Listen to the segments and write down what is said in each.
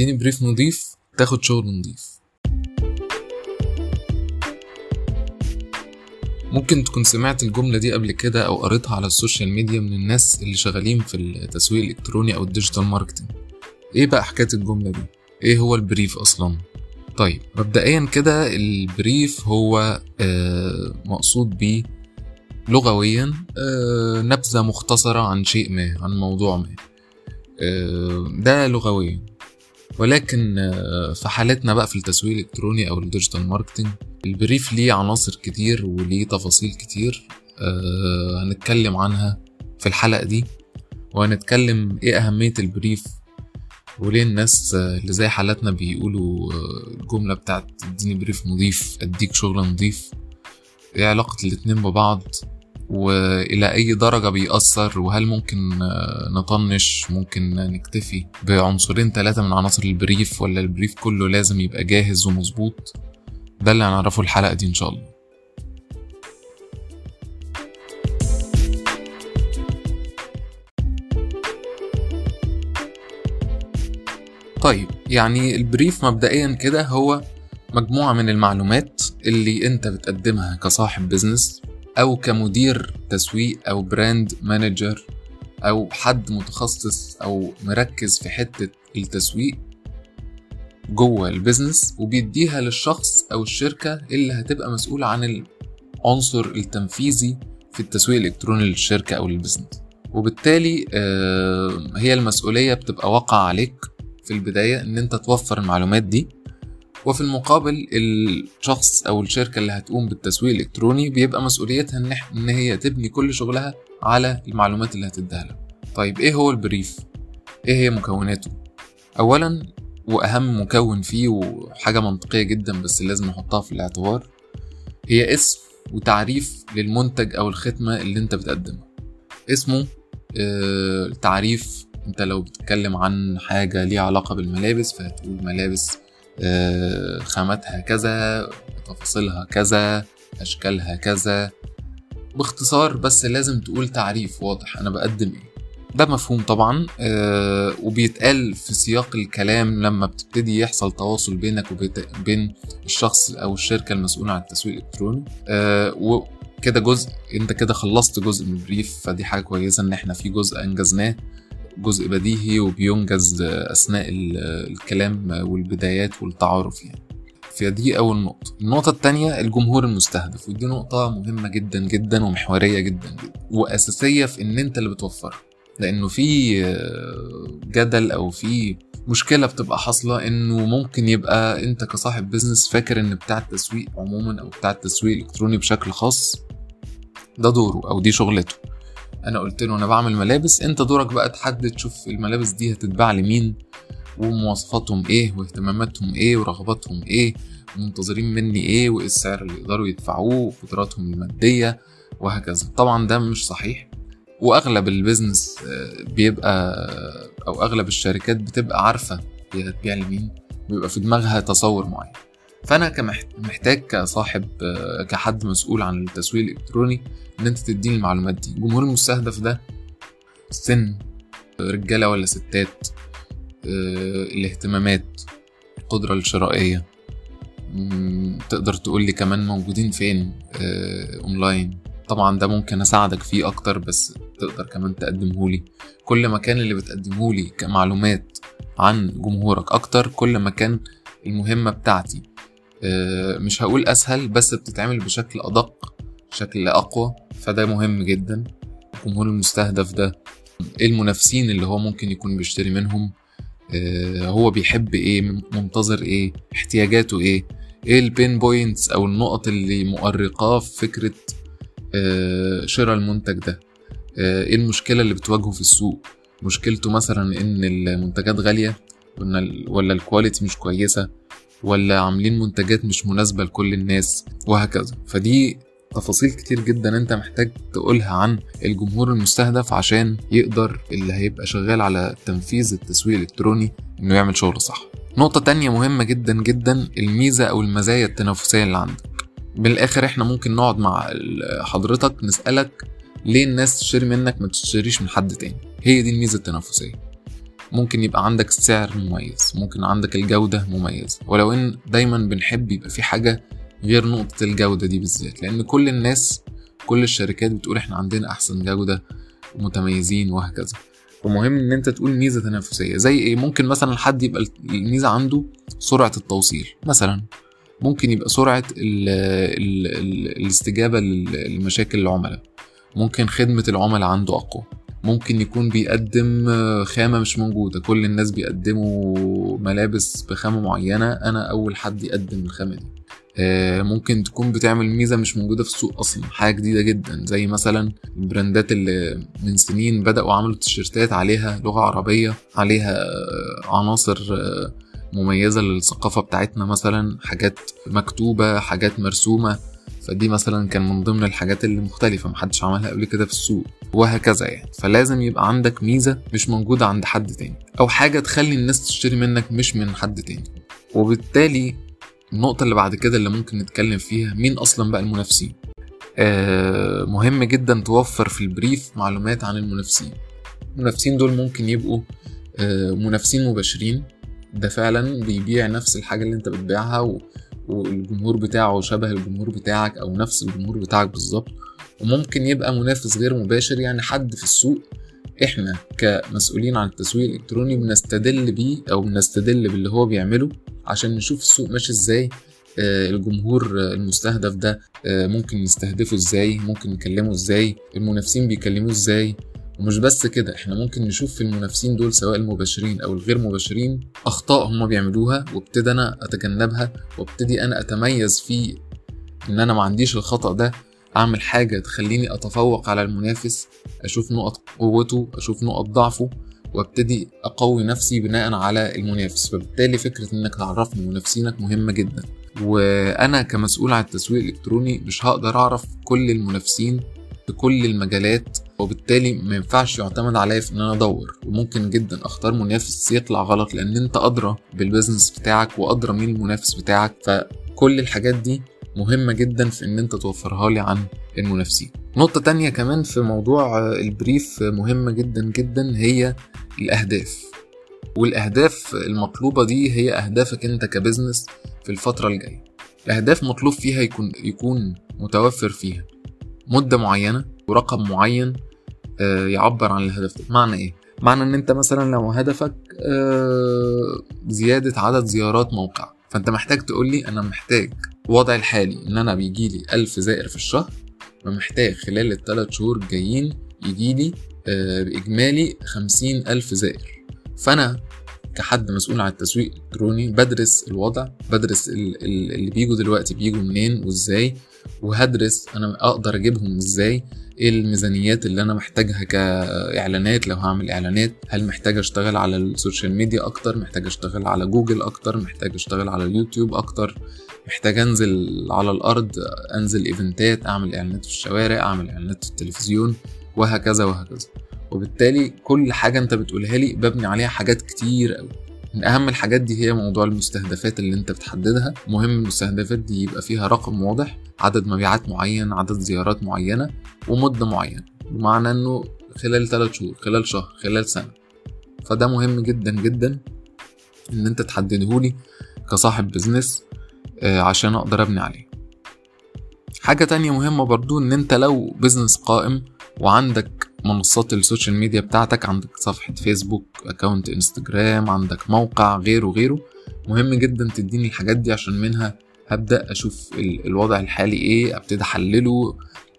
اديني brief نضيف تاخد شغل نضيف ممكن تكون سمعت الجملة دي قبل كده أو قريتها على ال social media من الناس اللي شغالين في التسويق الإلكتروني أو ال digital marketing إيه بقى حكاية الجملة دي؟ إيه هو ال brief أصلا؟ طيب مبدئيا كده ال brief هو آه مقصود بيه لغويا آه نبذة مختصرة عن شيء ما عن موضوع ما آه ده لغويا ولكن آه في حالتنا بقى في التسويق الإلكتروني أو ال digital marketing ال brief ليه عناصر كتير وليه تفاصيل كتير آه هنتكلم عنها في الحلقة دي وهنتكلم إيه أهمية ال brief وليه الناس اللي زي حالاتنا بيقولوا الجملة بتاعت اديني brief نضيف أديك شغل نضيف إيه علاقة الاتنين ببعض؟ وإلى أي درجة بيأثر وهل ممكن نطنش ممكن نكتفي بعنصرين ثلاثة من عناصر ال brief ولا ال brief كله لازم يبقى جاهز ومظبوط؟ ده اللي هنعرفه الحلقة دي إن شاء الله. طيب يعني ال brief مبدئيا كده هو مجموعة من المعلومات اللي أنت بتقدمها كصاحب business أو كمدير تسويق أو brand manager أو حد متخصص أو مركز في حتة التسويق جوه ال business وبيديها للشخص أو الشركة اللي هتبقى مسؤولة عن العنصر التنفيذي في التسويق الإلكتروني للشركة أو لل business وبالتالي هي المسؤولية بتبقى واقعة عليك في البداية إن أنت توفر المعلومات دي. وفي المقابل الشخص أو الشركة اللي هتقوم بالتسويق الإلكتروني بيبقى مسؤوليتها إن هي تبني كل شغلها على المعلومات اللي هتديها لها. طيب إيه هو البريف؟ إيه هي مكوناته؟ اولا وأهم مكون فيه وحاجة منطقية جدا بس لازم نحطها في الاعتبار هي اسم وتعريف للمنتج أو الخدمة اللي أنت بتقدمها. اسمه آه تعريف أنت لو بتتكلم عن حاجة ليها علاقة بالملابس فهتقول ملابس خاماتها كذا تفاصيلها كذا أشكالها كذا. باختصار بس لازم تقول تعريف واضح أنا بقدم إيه. ده مفهوم طبعا آه وبيتقال في سياق الكلام لما بتبتدي يحصل تواصل بينك وبين الشخص أو الشركة المسؤولة عن التسويق الإلكتروني. آه وكده جزء أنت كده خلصت جزء من البريف فدي حاجة كويسة إن إحنا في جزء أنجزناه. جزء بديهي وبينجز أثناء الكلام والبدايات والتعارف يعني. فدي أول نقطة. النقطة التانية الجمهور المستهدف. ودي نقطة مهمة جدا جدا ومحورية جدا جدا. وأساسية في إن أنت اللي بتوفرها. لأنه في جدل أو في مشكلة بتبقى حاصلة إنه ممكن يبقى أنت كصاحب بزنس فاكر إن بتاع التسويق عموما أو بتاع التسويق الإلكتروني بشكل خاص ده دوره أو دي شغلته. أنا قلت له أنا بعمل ملابس انت دورك بقى تحدد شوف الملابس دي هتتباع لمين ومواصفاتهم إيه واهتماماتهم إيه ورغباتهم إيه ومنتظرين مني إيه وايه السعر اللي يقدروا يدفعوه وقدراتهم المادية وهكذا. طبعا ده مش صحيح. واغلب البيزنس بيبقى أو اغلب الشركات بتبقى عارفة هي هتبيع لمين بيبقى في دماغها تصور معين. فانا كمحتاج كصاحب كحد مسؤول عن التسويق الإلكتروني إن أنت تديني المعلومات دي. الجمهور المستهدف ده سن رجالة ولا ستات؟ الاهتمامات القدرة الشرائية تقدر تقول لي كمان موجودين فين؟ اونلاين طبعا ده ممكن أساعدك فيه أكتر بس تقدر كمان تقدمهولي كل ما كان اللي بتقدمهولي كمعلومات عن جمهورك أكتر كل ما كان المهمة بتاعتي. مش هقول أسهل بس بتتعمل بشكل أدق بشكل أقوى فده مهم جدا. الجمهور المستهدف ده إيه المنافسين اللي هو ممكن يكون بيشتري منهم هو بيحب إيه منتظر إيه احتياجاته إيه إيه ال pain points أو النقط اللي مؤرقاه في فكرة شراء المنتج ده. إيه المشكلة اللي بتواجهه في السوق؟ مشكلته مثلا إن المنتجات غالية ولا ال quality مش كويسة. ولا عاملين منتجات مش مناسبة لكل الناس وهكذا. فدي تفاصيل كتير جدا أنت محتاج تقولها عن الجمهور المستهدف عشان يقدر اللي هيبقى شغال على تنفيذ التسويق الإلكتروني إنه يعمل شغل صح. نقطة تانية مهمة جدا جدا الميزة أو المزايا التنافسية اللي عندك. بالآخر إحنا ممكن نقعد مع حضرتك نسألك ليه الناس تشتري منك ما تشتريش من حد تاني؟ هي دي الميزة التنافسية. ممكن يبقى عندك السعر مميز ممكن عندك الجودة مميزة. ولو إن دايما بنحب يبقى في حاجة غير نقطة الجودة دي بالذات لأن كل الناس كل الشركات بتقول إحنا عندنا أحسن جودة ومتميزين وهكذا. فمهم إن أنت تقول ميزة تنافسية. زي إيه؟ ممكن مثلا حد يبقى الميزة عنده سرعة التوصيل مثلا. ممكن يبقى سرعة ال ال ال الاستجابة لمشاكل العملاء. ممكن خدمة العملاء عنده أقوى. ممكن يكون بيقدم خامة مش موجودة. كل الناس بيقدموا ملابس بخامة معينة. أنا أول حد يقدم الخامة دي. ممكن تكون بتعمل ميزة مش موجودة في السوق أصلا. حاجة جديدة جدا. زي مثلا البراندات اللي من سنين بدأوا عملوا تيشيرتات عليها لغة عربية عليها عناصر مميزة للثقافة بتاعتنا. مثلا حاجات مكتوبة حاجات مرسومة. فدي مثلا كان من ضمن الحاجات اللي مختلفة محدش عملها قبل كده في السوق. وهكذا يعني. فلازم يبقى عندك ميزة مش موجودة عند حد تاني أو حاجة تخلي الناس تشتري منك مش من حد تاني. وبالتالي النقطة اللي بعد كده اللي ممكن نتكلم فيها مين أصلا بقى المنافسين؟ آه مهم جدا توفر في البريف معلومات عن المنافسين. المنافسين دول ممكن يبقوا آه منافسين مباشرين. ده فعلا بيبيع نفس الحاجة اللي أنت بتبيعها و... والجمهور بتاعه شبه الجمهور بتاعك أو نفس الجمهور بتاعك بالظبط. وممكن يبقى منافس غير مباشر يعني حد في السوق. إحنا كمسؤولين عن التسويق الإلكتروني بنستدل بيه أو بنستدل باللي هو بيعمله عشان نشوف السوق ماشي إزاي. آه الجمهور المستهدف ده آه ممكن نستهدفه إزاي ممكن نكلمه إزاي المنافسين بيكلموه إزاي. ومش بس كده إحنا ممكن نشوف في المنافسين دول سواء المباشرين أو الغير مباشرين أخطاء هما بيعملوها وابتدي أنا أتجنبها وابتدي أنا أتميز في إن أنا ما عنديش الخطأ ده. أعمل حاجة تخليني أتفوق على المنافس أشوف نقط قوته أشوف نقط ضعفه وأبتدي أقوي نفسي بناء على المنافس. فبالتالي فكرة إنك تعرفني منافسينك مهمة جدا. وأنا كمسؤول عن التسويق الإلكتروني مش هقدر أعرف كل المنافسين في كل المجالات وبالتالي ما ينفعش يعتمد عليا في إن أنا أدور. وممكن جدا أختار منافس يطلع غلط لأن أنت أدرى بالبيزنس بتاعك وأدرى مين المنافس بتاعك. فكل الحاجات دي مهمة جدا في إن أنت توفرها لي عن المنافسين. نقطة تانية كمان في موضوع البريف مهمة جدا جدا هي الأهداف. والأهداف المطلوبة دي هي أهدافك أنت كبزنس في الفترة الجاية. الأهداف مطلوب فيها يكون يكون متوفر فيها. مدة معينة ورقم معين يعبر عن الهدف ده. معنى إيه؟ معنى إن أنت مثلا لو هدفك زيادة عدد زيارات موقع. فأنت محتاج تقول لي أنا محتاج وضعي الحالي إن أنا بيجيلي ألف زائر في الشهر فمحتاج خلال الثلاث شهور الجايين يجيلي بإجمالي خمسين ألف زائر. فأنا كحد مسؤول عن التسويق الإلكتروني بدرس الوضع بدرس اللي بيجوا دلوقتي بيجوا منين وإزاي وهدرس أنا أقدر أجيبهم إزاي إيه الميزانيات اللي أنا محتاجها كإعلانات؟ لو هعمل إعلانات هل محتاج أشتغل على ال social media أكتر؟ محتاج أشتغل على جوجل أكتر؟ محتاج أشتغل على اليوتيوب أكتر؟ محتاج أنزل على الأرض أنزل إيفنتات أعمل إعلانات في الشوارع أعمل إعلانات في التلفزيون وهكذا وهكذا. وبالتالي كل حاجة أنت بتقولها لي ببني عليها حاجات كتير قوي من أهم الحاجات دي هي موضوع المستهدفات اللي أنت بتحددها. مهم المستهدفات دي يبقى فيها رقم واضح عدد مبيعات معين عدد زيارات معينة ومدة معينة. بمعنى إنه خلال ثلاث شهور خلال شهر خلال سنة. فده مهم جدا جدا إن أنت تحددهولي كصاحب business عشان أقدر أبني عليه. حاجة تانية مهمة برضو إن أنت لو business قائم وعندك منصات ال social media بتاعتك. عندك صفحة فيسبوك account إنستجرام عندك موقع غيره غيره مهم جدا تديني الحاجات دي عشان منها هبدأ أشوف الوضع الحالي إيه أبتدي أحلله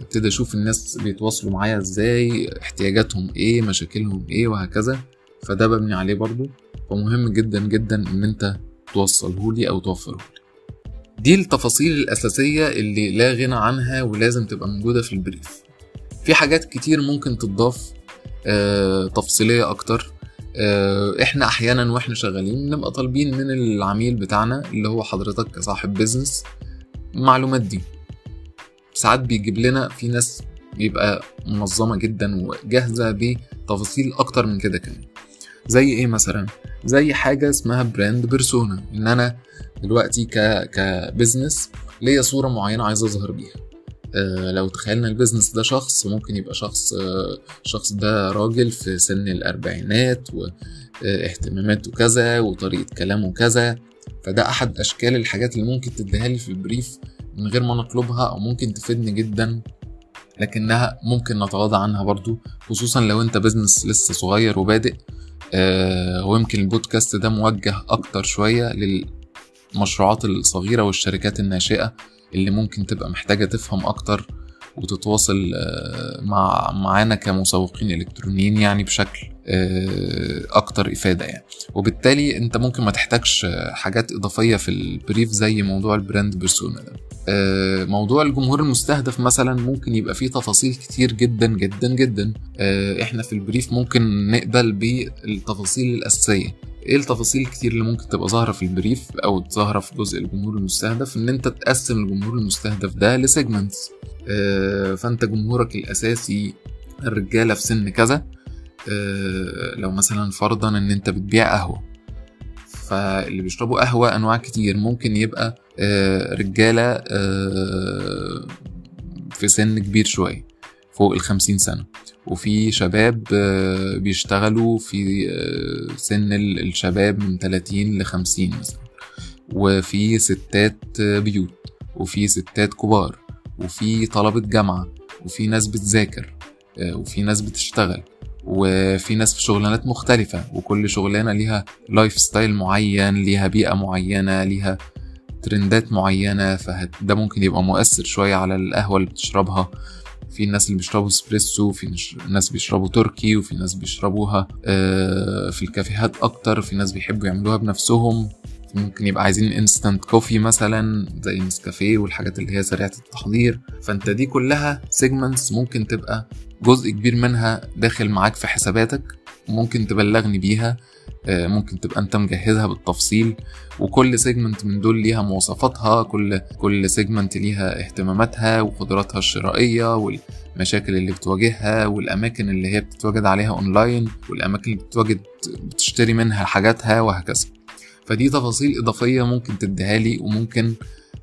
أبتدي أشوف الناس بيتواصلوا معايا إزاي احتياجاتهم إيه مشاكلهم إيه وهكذا. فده ببني عليه برضو فمهم جدا جدا إن أنت توصلهولي أو توفرهولي. دي التفاصيل الأساسية اللي لا غنى عنها ولازم تبقى موجودة في ال brief. في حاجات كتير ممكن تضاف آه تفصيلية أكتر. آه إحنا أحيانا وإحنا شغالين نبقى طالبين من العميل بتاعنا اللي هو حضرتك كصاحب business المعلومات دي. ساعات بيجيب لنا في ناس بيبقى منظمة جدا وجاهزة بتفاصيل أكتر من كده كمان. زي إيه مثلا؟ زي حاجة اسمها brand persona إن أنا دلوقتي ك ك business ليا صورة معينة عايز أظهر بيها. لو تخيلنا ال business ده شخص ممكن يبقى شخص آه، الشخص ده راجل في سن الأربعينات واهتماماته كذا وطريقة كلامه كذا. فده أحد أشكال الحاجات اللي ممكن تديها لي في ال brief من غير ما نطلبها أو ممكن تفيدني جدا لكنها ممكن نتغاضى عنها برضو خصوصا لو أنت بزنس لسه صغير وبادئ. آه ويمكن البودكاست ده موجه أكتر شوية للمشروعات الصغيرة والشركات الناشئة. اللي ممكن تبقى محتاجة تفهم أكتر وتتواصل آه، مع معانا كمسوقين إلكترونيين يعني بشكل آه، أكتر إفادة يعني. وبالتالي أنت ممكن ما تحتاجش حاجات إضافية في ال brief زي موضوع ال brand persona ده. آه، موضوع الجمهور المستهدف مثلا ممكن يبقى فيه تفاصيل كتير جدا جدا جدا. إحنا في ال brief ممكن نقبل بالتفاصيل الأساسية. إيه التفاصيل الكتير اللي ممكن تبقى ظاهرة في ال brief أو ظاهرة في جزء الجمهور المستهدف ان انت تقسم الجمهور المستهدف ده ل segments آه فانت جمهورك الاساسي الرجالة في سن كذا. آه لو مثلا فرضا ان انت بتبيع قهوة فاللي بيشربوا قهوة انواع كتير. ممكن يبقى آه رجالة آه في سن كبير شوية. فوق الخمسين سنة. وفي شباب آه، بيشتغلوا في آه، سن الشباب من 30 ل 50 مثلا. وفي ستات آه، بيوت. وفي ستات كبار. وفي طلبة جامعة. وفي ناس بتذاكر وفي ناس بتشتغل. وفي ناس في شغلانات مختلفة. وكل شغلانة ليها lifestyle معين ليها بيئة معينة ليها trendات معينة. فده ممكن يبقى مؤثر شوية على القهوة اللي بتشربها. في الناس اللي بيشربوا إسبريسو في ناس بيشربوا Turkish وفي ناس بيشربوها آه، في الكافيهات أكتر في ناس بيحبوا يعملوها بنفسهم. ممكن يبقى عايزين instant coffee مثلا زي نسكافيه والحاجات اللي هي سريعة التحضير. فأنت دي كلها segments ممكن تبقى جزء كبير منها داخل معاك في حساباتك ممكن تبلغني بيها. ممكن تبقى انت مجهزها بالتفصيل وكل segment من دول ليها مواصفاتها كل كل segment ليها اهتماماتها وقدراتها الشرائية والمشاكل اللي بتواجهها والأماكن اللي هي بتتواجد عليها اونلاين والأماكن اللي بتتواجد بتشتري منها حاجاتها وهكذا. فدي تفاصيل إضافية ممكن تديها لي وممكن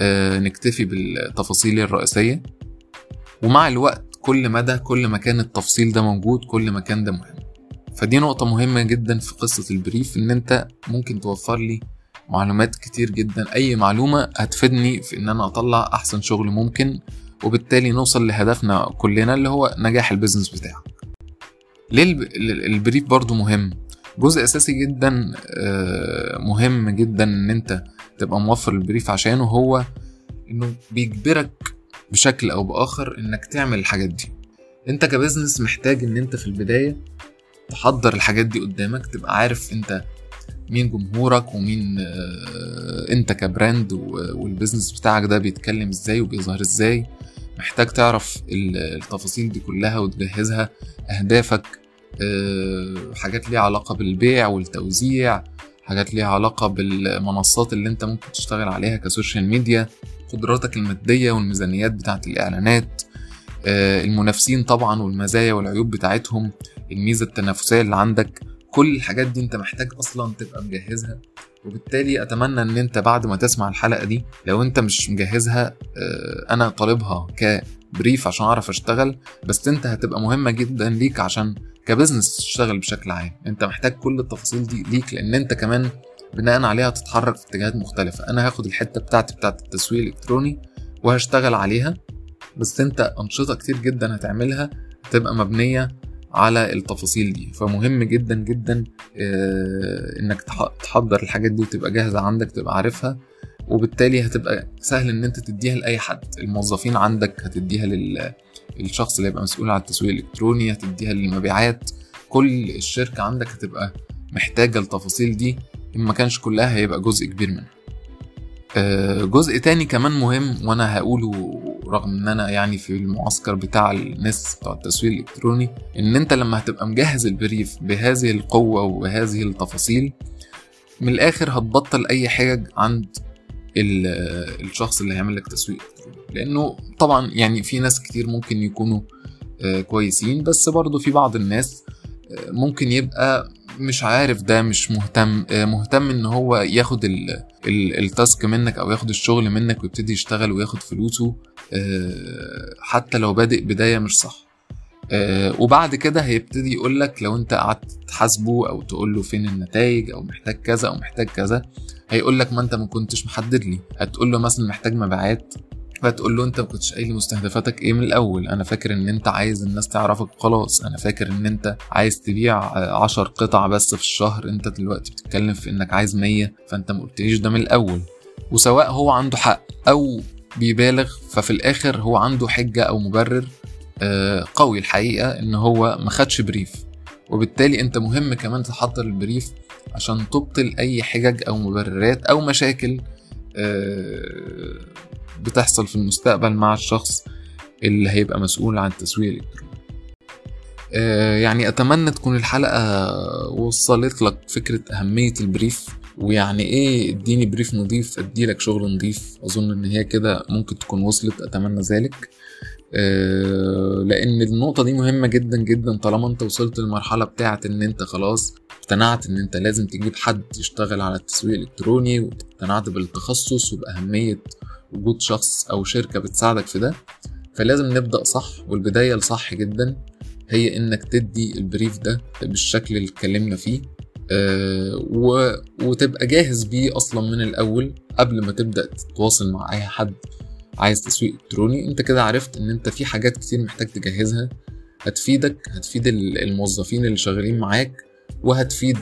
آه، نكتفي بالتفاصيل الرئيسية. ومع الوقت كل مدى كل ما كان التفصيل ده موجود كل ما كان ده مهم. فدي نقطة مهمة جدا في قصة ال brief إن أنت ممكن توفر لي معلومات كتير جدا. أي معلومة هتفيدني في إن أنا أطلع أحسن شغل ممكن وبالتالي نوصل لهدفنا كلنا اللي هو نجاح ال business بتاعك. ليه ال brief برضو مهم. جزء أساسي جدا آه، مهم جدا إن أنت تبقى موفر ال brief عشانه هو إنه بيجبرك بشكل أو بآخر إنك تعمل الحاجات دي. أنت ك business محتاج إن أنت في البداية تحضر الحاجات دي قدامك تبقى عارف انت مين جمهورك ومين آه، انت ك brand وال business بتاعك ده بيتكلم إزاي وبيظهر إزاي. محتاج تعرف التفاصيل دي كلها وتجهزها اهدافك آه، حاجات ليها علاقة بالبيع والتوزيع حاجات ليها علاقة بالمنصات اللي انت ممكن تشتغل عليها كسوشيال ميديا قدراتك المادية والميزانيات بتاعت الإعلانات آه، المنافسين طبعا والمزايا والعيوب بتاعتهم. الميزة التنافسية اللي عندك كل الحاجات دي انت محتاج أصلا تبقى مجهزها. وبالتالي أتمنى إن انت بعد ما تسمع الحلقة دي لو انت مش مجهزها آه، أنا طالبها كبريف عشان أعرف أشتغل بس انت هتبقى مهمة جدا ليك عشان كبزنس تشتغل بشكل عام. انت محتاج كل التفاصيل دي ليك لأن انت كمان بناء عليها تتحرك في اتجاهات مختلفة. أنا هاخد الحتة بتاعتي بتاعت التسويق الإلكتروني وهشتغل عليها بس انت أنشطة كتير جدا هتعملها تبقى مبنية على التفاصيل دي. فمهم جدا جدا آه، إنك تحضر الحاجات دي وتبقى جاهزة عندك تبقى عارفها وبالتالي هتبقى سهل إن أنت تديها لأي حد. الموظفين عندك هتديها للشخص اللي هيبقى مسؤول عن التسويق الإلكتروني هتديها للمبيعات. كل الشركة عندك هتبقى محتاجة التفاصيل دي. إن ما كانش كلها هيبقى جزء كبير منها. آه، جزء تاني كمان مهم وأنا هقوله رغم إن أنا يعني في المعسكر بتاع الناس بتوع التسويق الإلكتروني إن أنت لما هتبقى مجهز البريف بهذه القوة وبهذه التفاصيل من الآخر هتبطل أي حاجة عند الشخص اللي هيعمل لك تسويق لأنه طبعا يعني في ناس كتير ممكن يكونوا آه، كويسين بس برضو في بعض الناس آه، ممكن يبقى مش عارف ده مش مهتم آه، مهتم إن هو ياخد ال... ال... التاسك منك أو ياخد الشغل منك ويبتدي يشتغل وياخد فلوسه. آه، حتى لو بادئ بداية مش صح. آه، وبعد كده هيبتدي يقول لك لو انت قعدت تحاسبه أو تقول له فين النتائج أو محتاج كذا أو محتاج كذا هيقول لك ما انت ما كنتش محدد لي. هتقول له مثلا محتاج مبيعات فتقول له انت ما كنتش قايل مستهدفاتك إيه من الأول. أنا فاكر إن أنت عايز الناس تعرفك خلاص. أنا فاكر إن أنت عايز تبيع آه، عشر قطع بس في الشهر. أنت دلوقتي بتتكلم في إنك عايز مية فأنت ما قلتليش ده من الأول. وسواء هو عنده حق أو بيبالغ ففي الآخر هو عنده حجة أو مبرر آه، قوي الحقيقة إن هو ما خدش بريف. وبالتالي أنت مهم كمان تحضر ال brief عشان تبطل أي حجج أو مبررات أو مشاكل آه، بتحصل في المستقبل مع الشخص اللي هيبقى مسؤول عن التسويق الإلكتروني. آه، يعني أتمنى تكون الحلقة وصلت لك فكرة أهمية ال brief. ويعني إيه إديني brief نظيف إديلك شغل نظيف أظن إن هي كده ممكن تكون وصلت أتمنى ذلك. آه، لأن النقطة دي مهمة جدا جدا طالما أنت وصلت للمرحلة بتاعت إن أنت خلاص اقتنعت إن أنت لازم تجيب حد يشتغل على التسويق الإلكتروني واقتنعت بالتخصص وبأهمية وجود شخص أو شركة بتساعدك في ده. فلازم نبدأ صح والبداية الصح جدا هي إنك تدي البريف ده بالشكل اللي اتكلمنا فيه. و... وتبقى جاهز بيه أصلا من الأول قبل ما تبدأ تتواصل مع أي حد عايز تسويق إلكتروني. أنت كده عرفت إن أنت في حاجات كتير محتاج تجهزها. هتفيدك هتفيد ال- الموظفين اللي شغالين معاك وهتفيد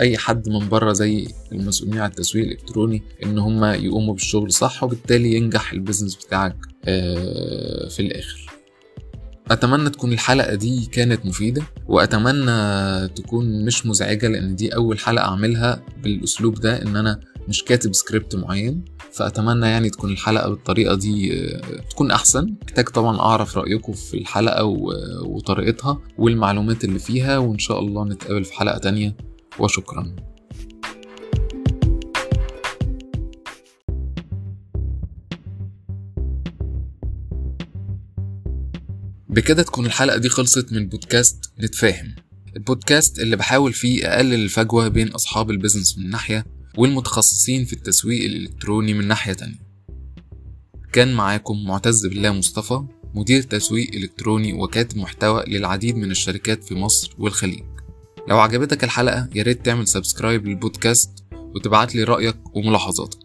أي حد من بره زي المسؤولين عن التسويق الإلكتروني إن هم يقوموا بالشغل صح وبالتالي ينجح البيزنس بتاعك آه، في الآخر. أتمنى تكون الحلقة دي كانت مفيدة وأتمنى تكون مش مزعجة لأن دي أول حلقة أعملها بالأسلوب ده إن أنا مش كاتب سكريبت معين. فأتمنى يعني تكون الحلقة بالطريقة دي آه، تكون أحسن. محتاج طبعا أعرف رأيكم في الحلقة وطريقتها والمعلومات اللي فيها وإن شاء الله نتقابل في حلقة تانية. وشكرا. بكده تكون الحلقة دي خلصت من بودكاست نتفاهم. البودكاست اللي بحاول فيه أقلل الفجوة بين أصحاب ال business من ناحية والمتخصصين في التسويق الإلكتروني من ناحية تانية. كان معاكم معتز بالله مصطفى مدير تسويق إلكتروني وكاتب محتوى للعديد من الشركات في مصر والخليج. لو عجبتك الحلقة ياريت تعمل subscribe لل podcast وتبعت لي رأيك وملاحظاتك.